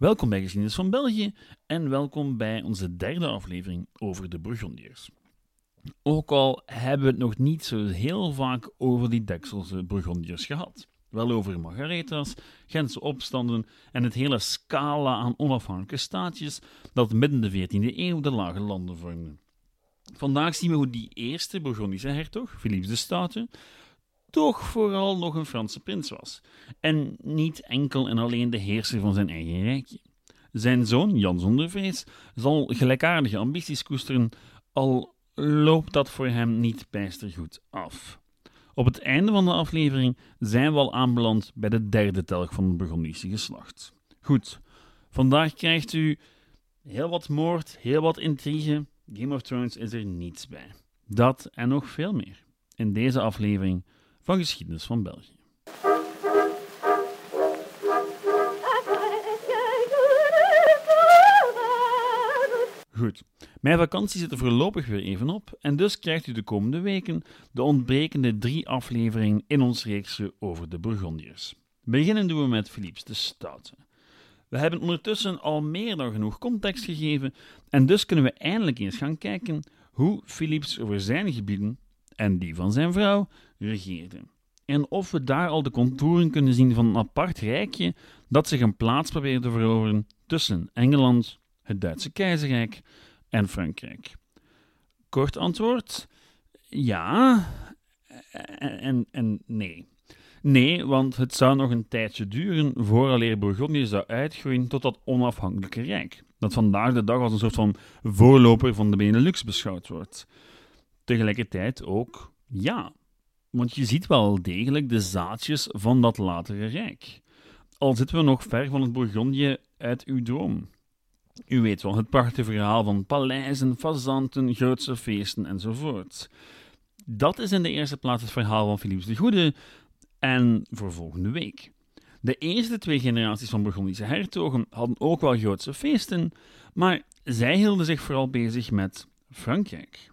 Welkom bij Geschiedenis van België en welkom bij onze derde aflevering over de Burgondiërs. Ook al hebben we het nog niet zo heel vaak over die Dekselse Burgondiërs gehad. Wel over Margaretha's, Gentse opstanden en het hele scala aan onafhankelijke staatjes dat midden de 14e eeuw de lage landen vormden. Vandaag zien we hoe die eerste Burgondische hertog, Philips de Stoute, toch vooral nog een Franse prins was. En niet enkel en alleen de heerser van zijn eigen rijkje. Zijn zoon, Jan zonder vrees, zal gelijkaardige ambities koesteren, al loopt dat voor hem niet bijster goed af. Op het einde van de aflevering zijn we al aanbeland bij de derde telg van het Burgondische geslacht. Goed, vandaag krijgt u heel wat moord, heel wat intrigue. Game of Thrones is er niets bij. Dat en nog veel meer in deze aflevering Geschiedenis van België. Goed, mijn vakantie zit er voorlopig weer even op en dus krijgt u de komende weken de ontbrekende drie afleveringen in ons reeksje over de Burgondiërs. Beginnen doen we met Philips de Stoute. We hebben ondertussen al meer dan genoeg context gegeven en dus kunnen we eindelijk eens gaan kijken hoe Philips over zijn gebieden en die van zijn vrouw regeerde. En of we daar al de contouren kunnen zien van een apart rijkje dat zich een plaats probeert te veroveren tussen Engeland, het Duitse keizerrijk en Frankrijk. Kort antwoord: ja en, en nee. Nee, want het zou nog een tijdje duren vooraleer Bourgondië zou uitgroeien tot dat onafhankelijke rijk, dat vandaag de dag als een soort van voorloper van de Benelux beschouwd wordt. Tegelijkertijd ook ja, want je ziet wel degelijk de zaadjes van dat latere rijk. Al zitten we nog ver van het Bourgondië uit uw droom. U weet wel, het prachtige verhaal van paleizen, fazanten, grootse feesten enzovoort. Dat is in de eerste plaats het verhaal van Philips de Goede en voor volgende week. De eerste twee generaties van Burgondische hertogen hadden ook wel grootse feesten, maar zij hielden zich vooral bezig met Frankrijk.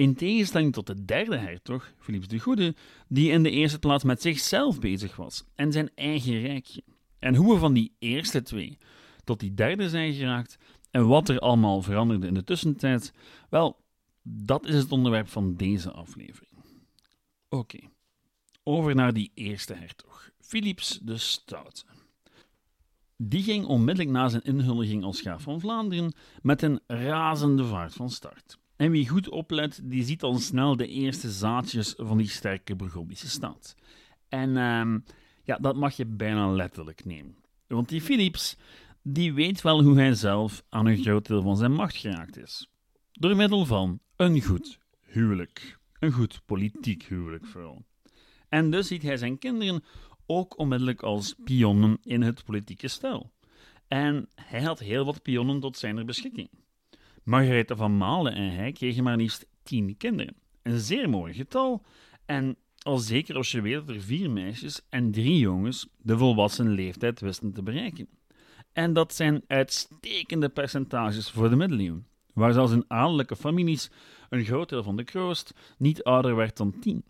In tegenstelling tot de derde hertog, Philips de Goede, die in de eerste plaats met zichzelf bezig was en zijn eigen rijkje. En hoe we van die eerste twee tot die derde zijn geraakt en wat er allemaal veranderde in de tussentijd, wel, dat is het onderwerp van deze aflevering. Oké, over naar die eerste hertog, Philips de Stoute. Die ging onmiddellijk na zijn inhuldiging als graaf van Vlaanderen met een razende vaart van start. En wie goed oplet, die ziet al snel de eerste zaadjes van die sterke Burgondische stad. En uh, ja, dat mag je bijna letterlijk nemen. Want die Philips, die weet wel hoe hij zelf aan een groot deel van zijn macht geraakt is. Door middel van een goed huwelijk. Een goed politiek huwelijk vooral. En dus ziet hij zijn kinderen ook onmiddellijk als pionnen in het politieke stel. En hij had heel wat pionnen tot zijn beschikking. Margaretha van Malen en hij kregen maar liefst tien kinderen. Een zeer mooi getal. En al zeker als je weet dat er vier meisjes en drie jongens de volwassen leeftijd wisten te bereiken. En dat zijn uitstekende percentages voor de middeleeuwen, waar zelfs in adellijke families een groot deel van de kroost niet ouder werd dan tien.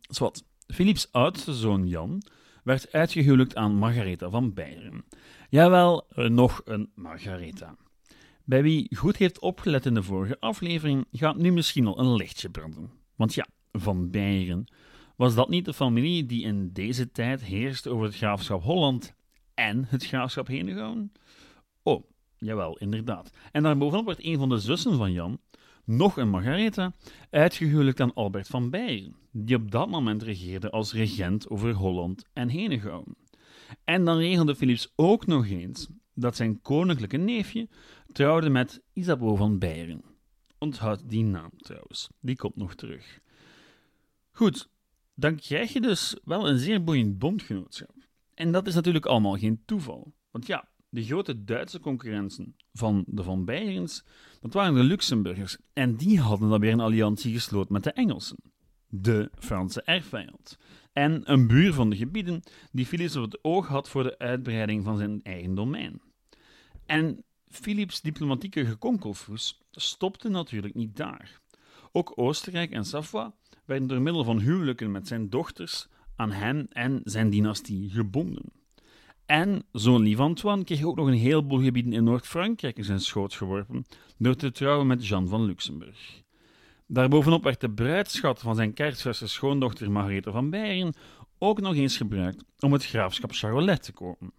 Zwat, Philips oudste zoon Jan werd uitgehuwelijkt aan Margaretha van Beieren. Jawel, nog een Margaretha. Bij wie goed heeft opgelet in de vorige aflevering, gaat nu misschien al een lichtje branden. Want ja, van Beieren, was dat niet de familie die in deze tijd heerste over het graafschap Holland en het graafschap Henegouwen? Oh, jawel, inderdaad. En daarbovenop werd een van de zussen van Jan, nog een Margaretha, uitgehuwelijkt aan Albert van Beieren, die op dat moment regeerde als regent over Holland en Henegouwen. En dan regelde Philips ook nog eens dat zijn koninklijke neefje trouwde met Isabeau van Beieren. Onthoud die naam trouwens, die komt nog terug. Goed, dan krijg je dus wel een zeer boeiend bondgenootschap. En dat is natuurlijk allemaal geen toeval. Want ja, de grote Duitse concurrenten van de Van Beierens, dat waren de Luxemburgers. En die hadden dan weer een alliantie gesloten met de Engelsen, de Franse erfvijand. En een buur van de gebieden die Philips op het oog had voor de uitbreiding van zijn eigen domein. En Philips diplomatieke gekonkelvoes stopte natuurlijk niet daar. Ook Oostenrijk en Savoie werden door middel van huwelijken met zijn dochters aan hem en zijn dynastie gebonden. En zoon lief Antoine kreeg ook nog een heleboel gebieden in Noord-Frankrijk in zijn schoot geworpen door te trouwen met Jeanne van Luxemburg. Daarbovenop werd de bruidschat van zijn kerstverse schoondochter Margarethe van Beieren ook nog eens gebruikt om het graafschap Charolais te kopen.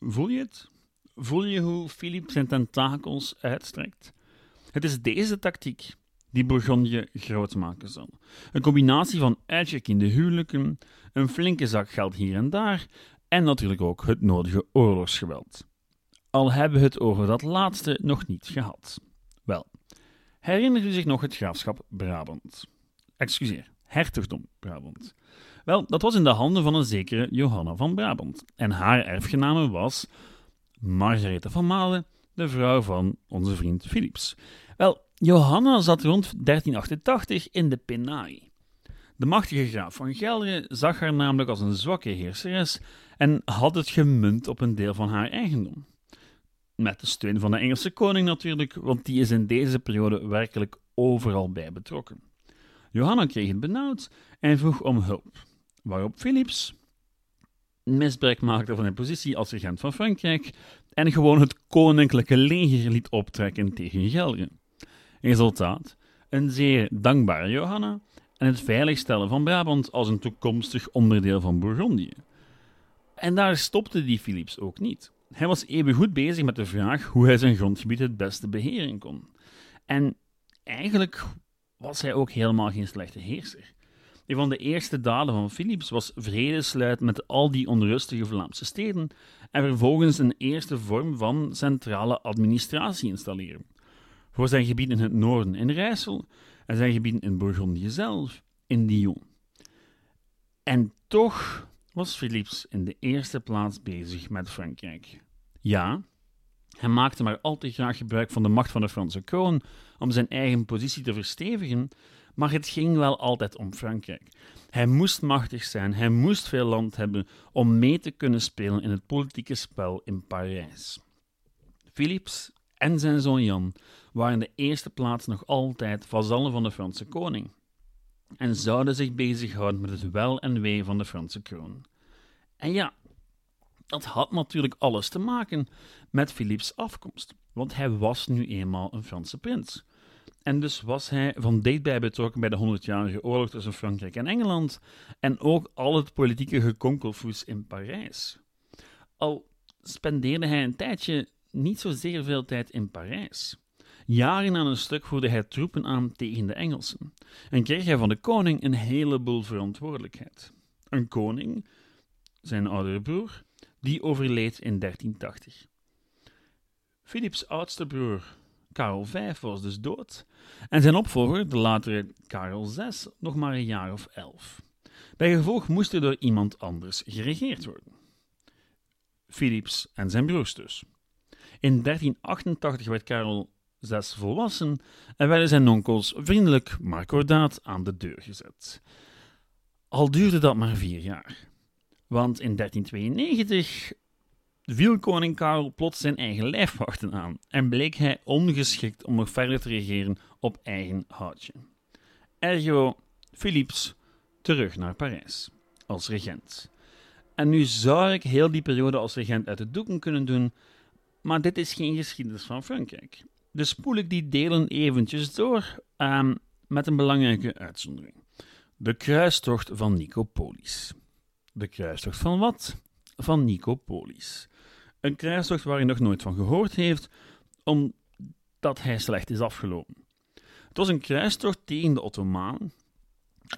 Voel je het? Voel je hoe Philippe zijn tentakels uitstrekt? Het is deze tactiek die Bourgondië groot maken zal. Een combinatie van uitgekende huwelijken, een flinke zak geld hier en daar en natuurlijk ook het nodige oorlogsgeweld. Al hebben we het over dat laatste nog niet gehad. Wel, herinner u zich nog het graafschap Brabant? Excuseer, hertogdom Brabant. Wel, dat was in de handen van een zekere Johanna van Brabant. En haar erfgename was Margarethe van Malen, de vrouw van onze vriend Philips. Wel, Johanna zat rond 1388 in de Penaai. De machtige graaf van Gelre zag haar namelijk als een zwakke heerseres en had het gemunt op een deel van haar eigendom. Met de steun van de Engelse koning natuurlijk, want die is in deze periode werkelijk overal bij betrokken. Johanna kreeg het benauwd en vroeg om hulp, waarop Philips misbruik maakte van zijn positie als regent van Frankrijk en gewoon het koninklijke leger liet optrekken tegen Gelre. Resultaat: een zeer dankbare Johanna en het veiligstellen van Brabant als een toekomstig onderdeel van Bourgondië. En daar stopte die Philips ook niet. Hij was even goed bezig met de vraag hoe hij zijn grondgebied het beste beheren kon. En eigenlijk was hij ook helemaal geen slechte heerser. Een van de eerste daden van Philips was vredesluit met al die onrustige Vlaamse steden en vervolgens een eerste vorm van centrale administratie installeren. Voor zijn gebieden in het noorden in Rijssel en zijn gebieden in Bourgondië zelf in Dijon. En toch was Philips in de eerste plaats bezig met Frankrijk. Ja, hij maakte maar al te graag gebruik van de macht van de Franse kroon om zijn eigen positie te verstevigen, maar het ging wel altijd om Frankrijk. Hij moest machtig zijn, hij moest veel land hebben om mee te kunnen spelen in het politieke spel in Parijs. Philips en zijn zoon Jan waren de eerste plaats nog altijd vazallen van de Franse koning en zouden zich bezighouden met het wel en wee van de Franse kroon. En ja, dat had natuurlijk alles te maken met Philips afkomst, want hij was nu eenmaal een Franse prins. En dus was hij van dichtbij betrokken bij de 100-jarige oorlog tussen Frankrijk en Engeland en ook al het politieke gekonkelvoes in Parijs. Al spendeerde hij een tijdje niet zozeer veel tijd in Parijs. Jaren aan een stuk voerde hij troepen aan tegen de Engelsen en kreeg hij van de koning een heleboel verantwoordelijkheid. Een koning, zijn oudere broer, die overleed in 1380. Philips oudste broer, Karel V, was dus dood en zijn opvolger, de latere Karel VI, nog maar een jaar of elf. Bij gevolg moest er door iemand anders geregeerd worden. Philips en zijn broers dus. In 1388 werd Karel zes volwassen en werden zijn onkels vriendelijk maar kordaat aan de deur gezet. Al duurde dat maar vier jaar. Want in 1392 viel koning Karel plots zijn eigen lijfwachten aan en bleek hij ongeschikt om nog verder te regeren op eigen houtje. Ergo, Philips terug naar Parijs als regent. En nu zou ik heel die periode als regent uit de doeken kunnen doen, maar dit is geen geschiedenis van Frankrijk. Dus spoel ik die delen eventjes door um, met een belangrijke uitzondering. De kruistocht van Nicopolis. De kruistocht van wat? Van Nicopolis. Een kruistocht waar je nog nooit van gehoord heeft, omdat hij slecht is afgelopen. Het was een kruistocht tegen de Ottomanen,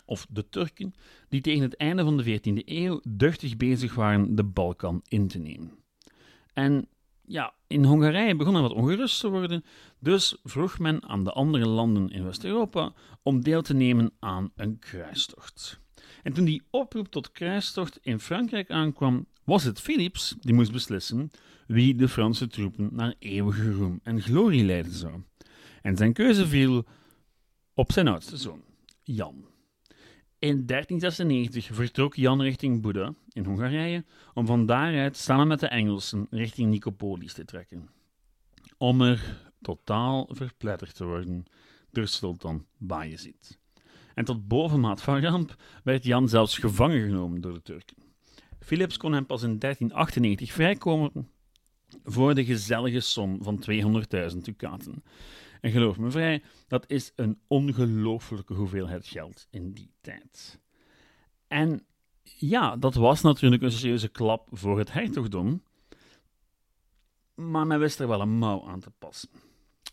of de Turken, die tegen het einde van de 14e eeuw duchtig bezig waren de Balkan in te nemen. En ja, in Hongarije begon er wat ongerust te worden, dus vroeg men aan de andere landen in West-Europa om deel te nemen aan een kruistocht. En toen die oproep tot kruistocht in Frankrijk aankwam, was het Philips die moest beslissen wie de Franse troepen naar eeuwige roem en glorie leiden zou. En zijn keuze viel op zijn oudste zoon, Jan. In 1396 vertrok Jan richting Boeddha in Hongarije om van daaruit samen met de Engelsen richting Nicopolis te trekken. Om er totaal verpletterd te worden door sultan Bayezid. En tot bovenmaat van ramp werd Jan zelfs gevangen genomen door de Turken. Philips kon hem pas in 1398 vrijkomen voor de gezellige som van 200.000 ducaten. En geloof me vrij, dat is een ongelooflijke hoeveelheid geld in die tijd. En ja, dat was natuurlijk een serieuze klap voor het hertogdom, maar men wist er wel een mouw aan te passen.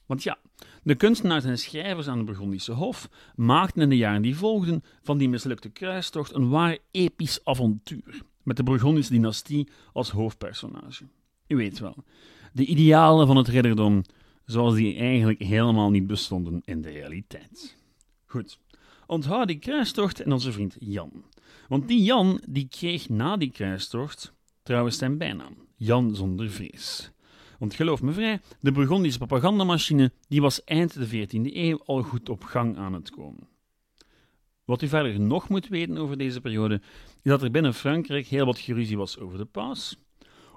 Want ja, de kunstenaars en schrijvers aan de Burgondische Hof maakten in de jaren die volgden van die mislukte kruistocht een waar episch avontuur, met de Burgondische dynastie als hoofdpersonage. U weet wel, de idealen van het ridderdom zoals die eigenlijk helemaal niet bestonden in de realiteit. Goed, onthoud die kruistocht en onze vriend Jan. Want die Jan die kreeg na die kruistocht trouwens zijn bijnaam, Jan zonder vrees. Want geloof me vrij, de Burgondische propagandamachine die was eind de 14e eeuw al goed op gang aan het komen. Wat u verder nog moet weten over deze periode, is dat er binnen Frankrijk heel wat geruzie was over de paus,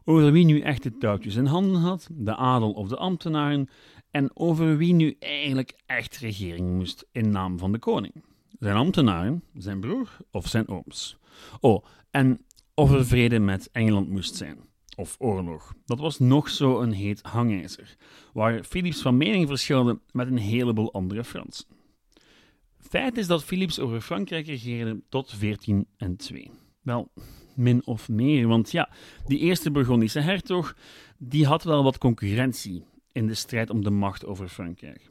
over wie nu echt de touwtjes in handen had, de adel of de ambtenaren, en over wie nu eigenlijk echt regering moest in naam van de koning. Zijn ambtenaren, zijn broer of zijn ooms. Oh, en of er vrede met Engeland moest zijn of oorlog. Dat was nog zo een heet hangijzer, waar Philips van mening verschilde met een heleboel andere Fransen. Feit is dat Philips over Frankrijk regeerde tot 1402. Wel, min of meer, want ja, die eerste Burgondische hertog, die had wel wat concurrentie in de strijd om de macht over Frankrijk.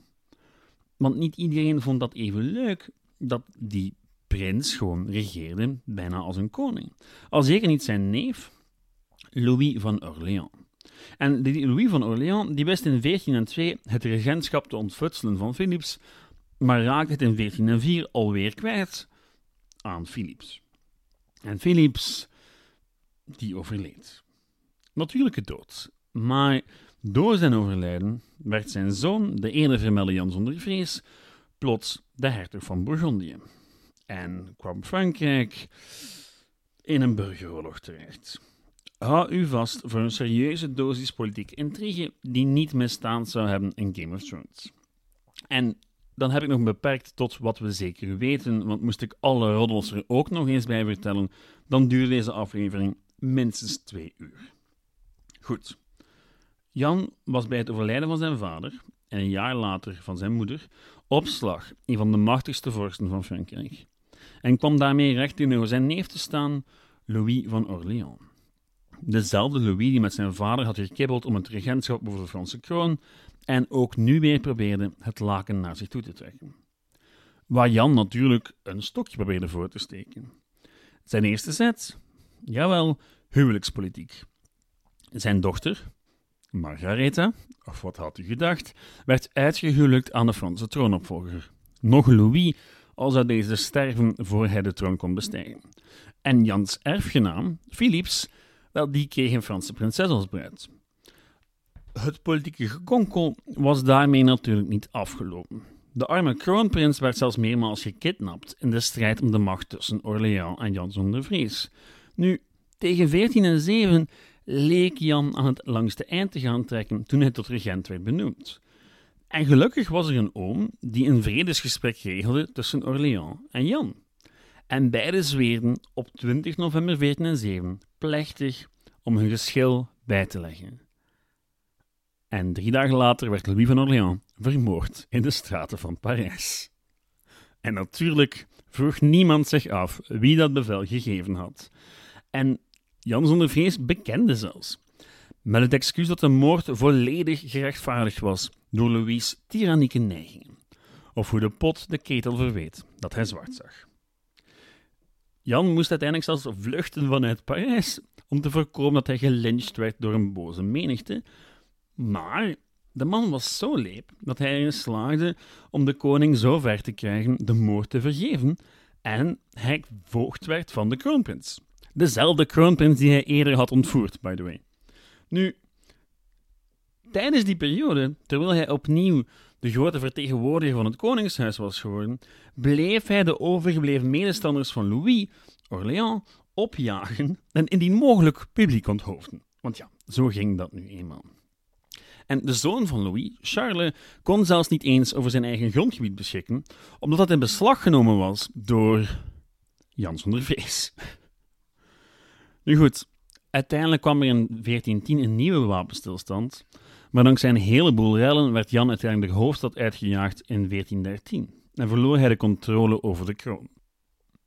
Want niet iedereen vond dat even leuk dat die prins gewoon regeerde, bijna als een koning. Al zeker niet zijn neef, Louis van Orléans. En die Louis van Orléans die wist in 1402 het regentschap te ontfutselen van Philips, maar raakte het in 1404 alweer kwijt aan Philips. En Philips, die overleed. Natuurlijke dood. Maar door zijn overlijden werd zijn zoon, de eerder vermelde Jan zonder vrees, plots de hertog van Bourgondië. En kwam Frankrijk in een burgeroorlog terecht. Hou u vast voor een serieuze dosis politieke intrigue die niet misstaan zou hebben in Game of Thrones. En dan heb ik nog beperkt tot wat we zeker weten, want moest ik alle roddels er ook nog eens bij vertellen, dan duurt deze aflevering minstens twee uur. Goed. Jan was bij het overlijden van zijn vader en een jaar later van zijn moeder op slag een van de machtigste vorsten van Frankrijk en kwam daarmee recht tegenover zijn neef te staan, Louis van Orléans. Dezelfde Louis die met zijn vader had gekibbeld om het regentschap over de Franse kroon en ook nu weer probeerde het laken naar zich toe te trekken. Waar Jan natuurlijk een stokje probeerde voor te steken. Zijn eerste zet? Jawel, huwelijkspolitiek. Zijn dochter, Margaretha, of wat had u gedacht, werd uitgehuwelijkt aan de Franse troonopvolger. Nog Louis, al zou deze sterven voor hij de troon kon bestijgen. En Jans erfgenaam, Philips, wel, die kreeg een Franse prinses als bruid. Het politieke gekonkel was daarmee natuurlijk niet afgelopen. De arme kroonprins werd zelfs meermaals gekidnapt in de strijd om de macht tussen Orléans en Jan zonder vrees. Nu, tegen 1407 leek Jan aan het langste eind te gaan trekken toen hij tot regent werd benoemd. En gelukkig was er een oom die een vredesgesprek regelde tussen Orléans en Jan. En beide zweerden op 20 november 1407 plechtig om hun geschil bij te leggen. En drie dagen later werd Louis van Orléans vermoord in de straten van Parijs. En natuurlijk vroeg niemand zich af wie dat bevel gegeven had. En Jan zonder vrees bekende zelfs. Met het excuus dat de moord volledig gerechtvaardigd was door Louis' tyrannieke neigingen. Of hoe de pot de ketel verweet dat hij zwart zag. Jan moest uiteindelijk zelfs vluchten vanuit Parijs om te voorkomen dat hij gelyncht werd door een boze menigte. Maar de man was zo leep dat hij erin slaagde om de koning zo ver te krijgen de moord te vergeven en hij voogd werd van de kroonprins. Dezelfde kroonprins die hij eerder had ontvoerd, by the way. Nu, tijdens die periode, terwijl hij opnieuw de grote vertegenwoordiger van het koningshuis was geworden, bleef hij de overgebleven medestanders van Louis, Orléans, opjagen en indien mogelijk publiek onthoofden. Want ja, zo ging dat nu eenmaal. En de zoon van Louis, Charles, kon zelfs niet eens over zijn eigen grondgebied beschikken, omdat dat in beslag genomen was door Jan zonder Vrees. Nu goed, uiteindelijk kwam er in 1410 een nieuwe wapenstilstand, maar dankzij een heleboel rellen werd Jan uiteindelijk de hoofdstad uitgejaagd in 1413 en verloor hij de controle over de kroon.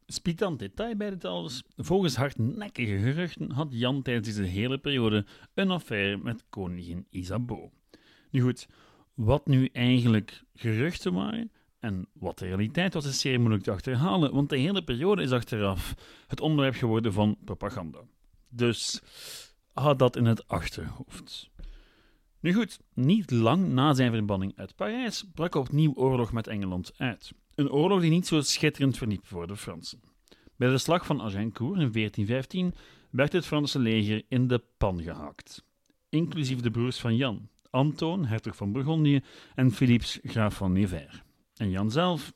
Spiekant detail bij dit alles. Volgens hardnekkige geruchten had Jan tijdens deze hele periode een affaire met koningin Isabeau. Nu goed, wat nu eigenlijk geruchten waren en wat de realiteit was, is zeer moeilijk te achterhalen, want de hele periode is achteraf het onderwerp geworden van propaganda. Dus houd dat in het achterhoofd. Nu goed, niet lang na zijn verbanning uit Parijs brak opnieuw oorlog met Engeland uit. Een oorlog die niet zo schitterend verliep voor de Fransen. Bij de slag van Agincourt in 1415 werd het Franse leger in de pan gehakt, inclusief de broers van Jan, Antoon, hertog van Bourgondië, en Philips, graaf van Nevers. En Jan zelf,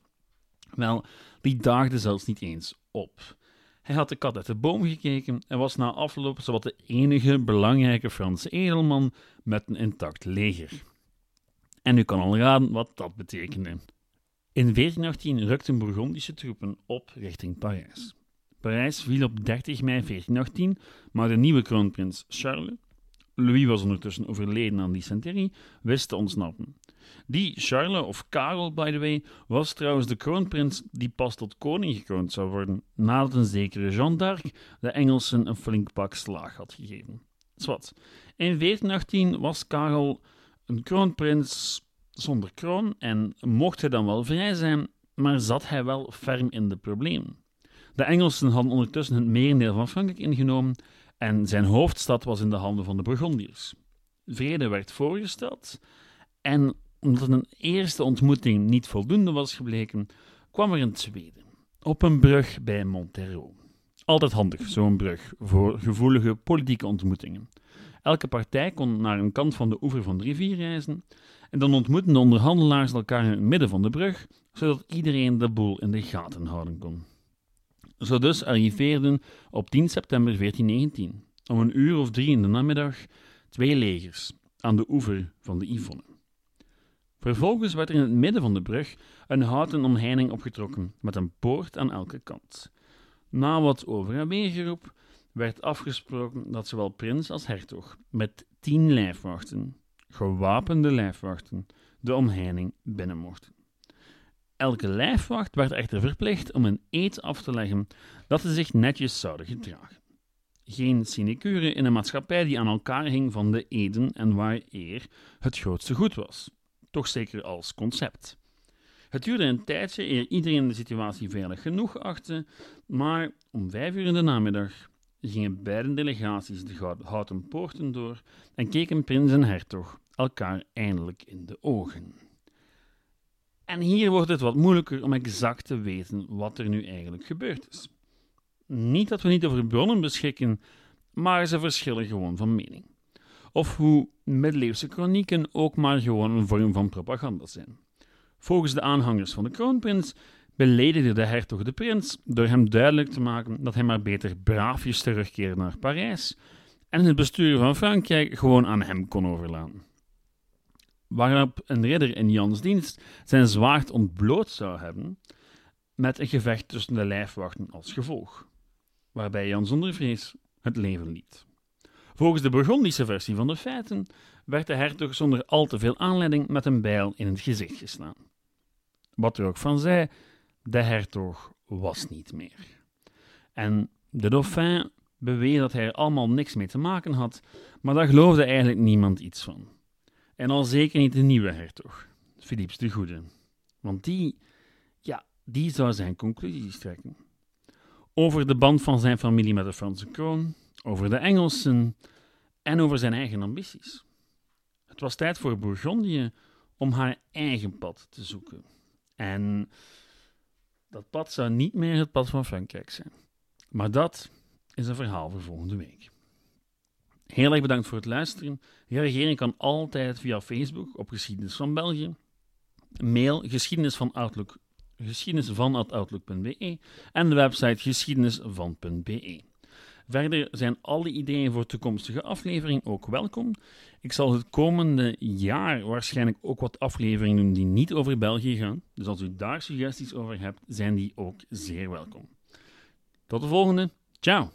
wel, die daagde zelfs niet eens op. Hij had de kat uit de boom gekeken en was na afloop zowat de enige belangrijke Franse edelman met een intact leger. En u kan al raden wat dat betekende. In 1418 rukten Bourgondische troepen op richting Parijs. Parijs viel op 30 mei 1418, maar de nieuwe kroonprins Charles, Louis was ondertussen overleden aan dysenterie, wist te ontsnappen. Die Charles, of Karel by the way, was trouwens de kroonprins die pas tot koning gekroond zou worden, nadat een zekere Jeanne d'Arc de Engelsen een flink pak slaag had gegeven. Zwat. In 1418 was Karel een kroonprins zonder kroon en mocht hij dan wel vrij zijn, maar zat hij wel ferm in de problemen. De Engelsen hadden ondertussen het merendeel van Frankrijk ingenomen en zijn hoofdstad was in de handen van de Burgondiërs. Vrede werd voorgesteld en omdat een eerste ontmoeting niet voldoende was gebleken, kwam er een tweede. Op een brug bij Montereau. Altijd handig, zo'n brug, voor gevoelige politieke ontmoetingen. Elke partij kon naar een kant van de oever van de rivier reizen en dan ontmoetten de onderhandelaars elkaar in het midden van de brug, zodat iedereen de boel in de gaten houden kon. Zo dus arriveerden op 10 september 1419, om een uur of drie in de namiddag, twee legers aan de oever van de Yvonne. Vervolgens werd er in het midden van de brug een houten omheining opgetrokken met een poort aan elke kant. Na wat over en weergeroep werd afgesproken dat zowel prins als hertog met tien lijfwachten, gewapende lijfwachten, de omheining binnen mochten. Elke lijfwacht werd echter verplicht om een eed af te leggen dat ze zich netjes zouden gedragen. Geen sinecure in een maatschappij die aan elkaar hing van de eden en waar eer het grootste goed was toch zeker als concept. Het duurde een tijdje eer iedereen de situatie veilig genoeg achtte, maar om vijf uur in de namiddag gingen beide delegaties de houten poorten door en keken prins en hertog elkaar eindelijk in de ogen. En hier wordt het wat moeilijker om exact te weten wat er nu eigenlijk gebeurd is. Niet dat we niet over bronnen beschikken, maar ze verschillen gewoon van mening of hoe middeleeuwse chronieken ook maar gewoon een vorm van propaganda zijn. Volgens de aanhangers van de kroonprins beledigde de hertog de prins door hem duidelijk te maken dat hij maar beter braafjes terugkeerde naar Parijs en het bestuur van Frankrijk gewoon aan hem kon overlaten. Waarop een ridder in Jans dienst zijn zwaard ontbloot zou hebben, met een gevecht tussen de lijfwachten als gevolg, waarbij Jan zonder vrees het leven liet. Volgens de Burgondische versie van de feiten werd de hertog zonder al te veel aanleiding met een bijl in het gezicht geslaan. Wat er ook van zij, de hertog was niet meer. En de dauphin beweerde dat hij er allemaal niks mee te maken had, maar daar geloofde eigenlijk niemand iets van. En al zeker niet de nieuwe hertog, Philips de Goede. Want die, ja, die zou zijn conclusies trekken. Over de band van zijn familie met de Franse kroon, over de Engelsen en over zijn eigen ambities. Het was tijd voor Bourgondië om haar eigen pad te zoeken. En dat pad zou niet meer het pad van Frankrijk zijn. Maar dat is een verhaal voor volgende week. Heel erg bedankt voor het luisteren. Reageren kan altijd via Facebook op Geschiedenis van België. Mail geschiedenis van Outlook, geschiedenis van outlook.be en de website geschiedenisvan.be. Verder zijn alle ideeën voor toekomstige afleveringen ook welkom. Ik zal het komende jaar waarschijnlijk ook wat afleveringen doen die niet over België gaan. Dus als u daar suggesties over hebt, zijn die ook zeer welkom. Tot de volgende. Ciao!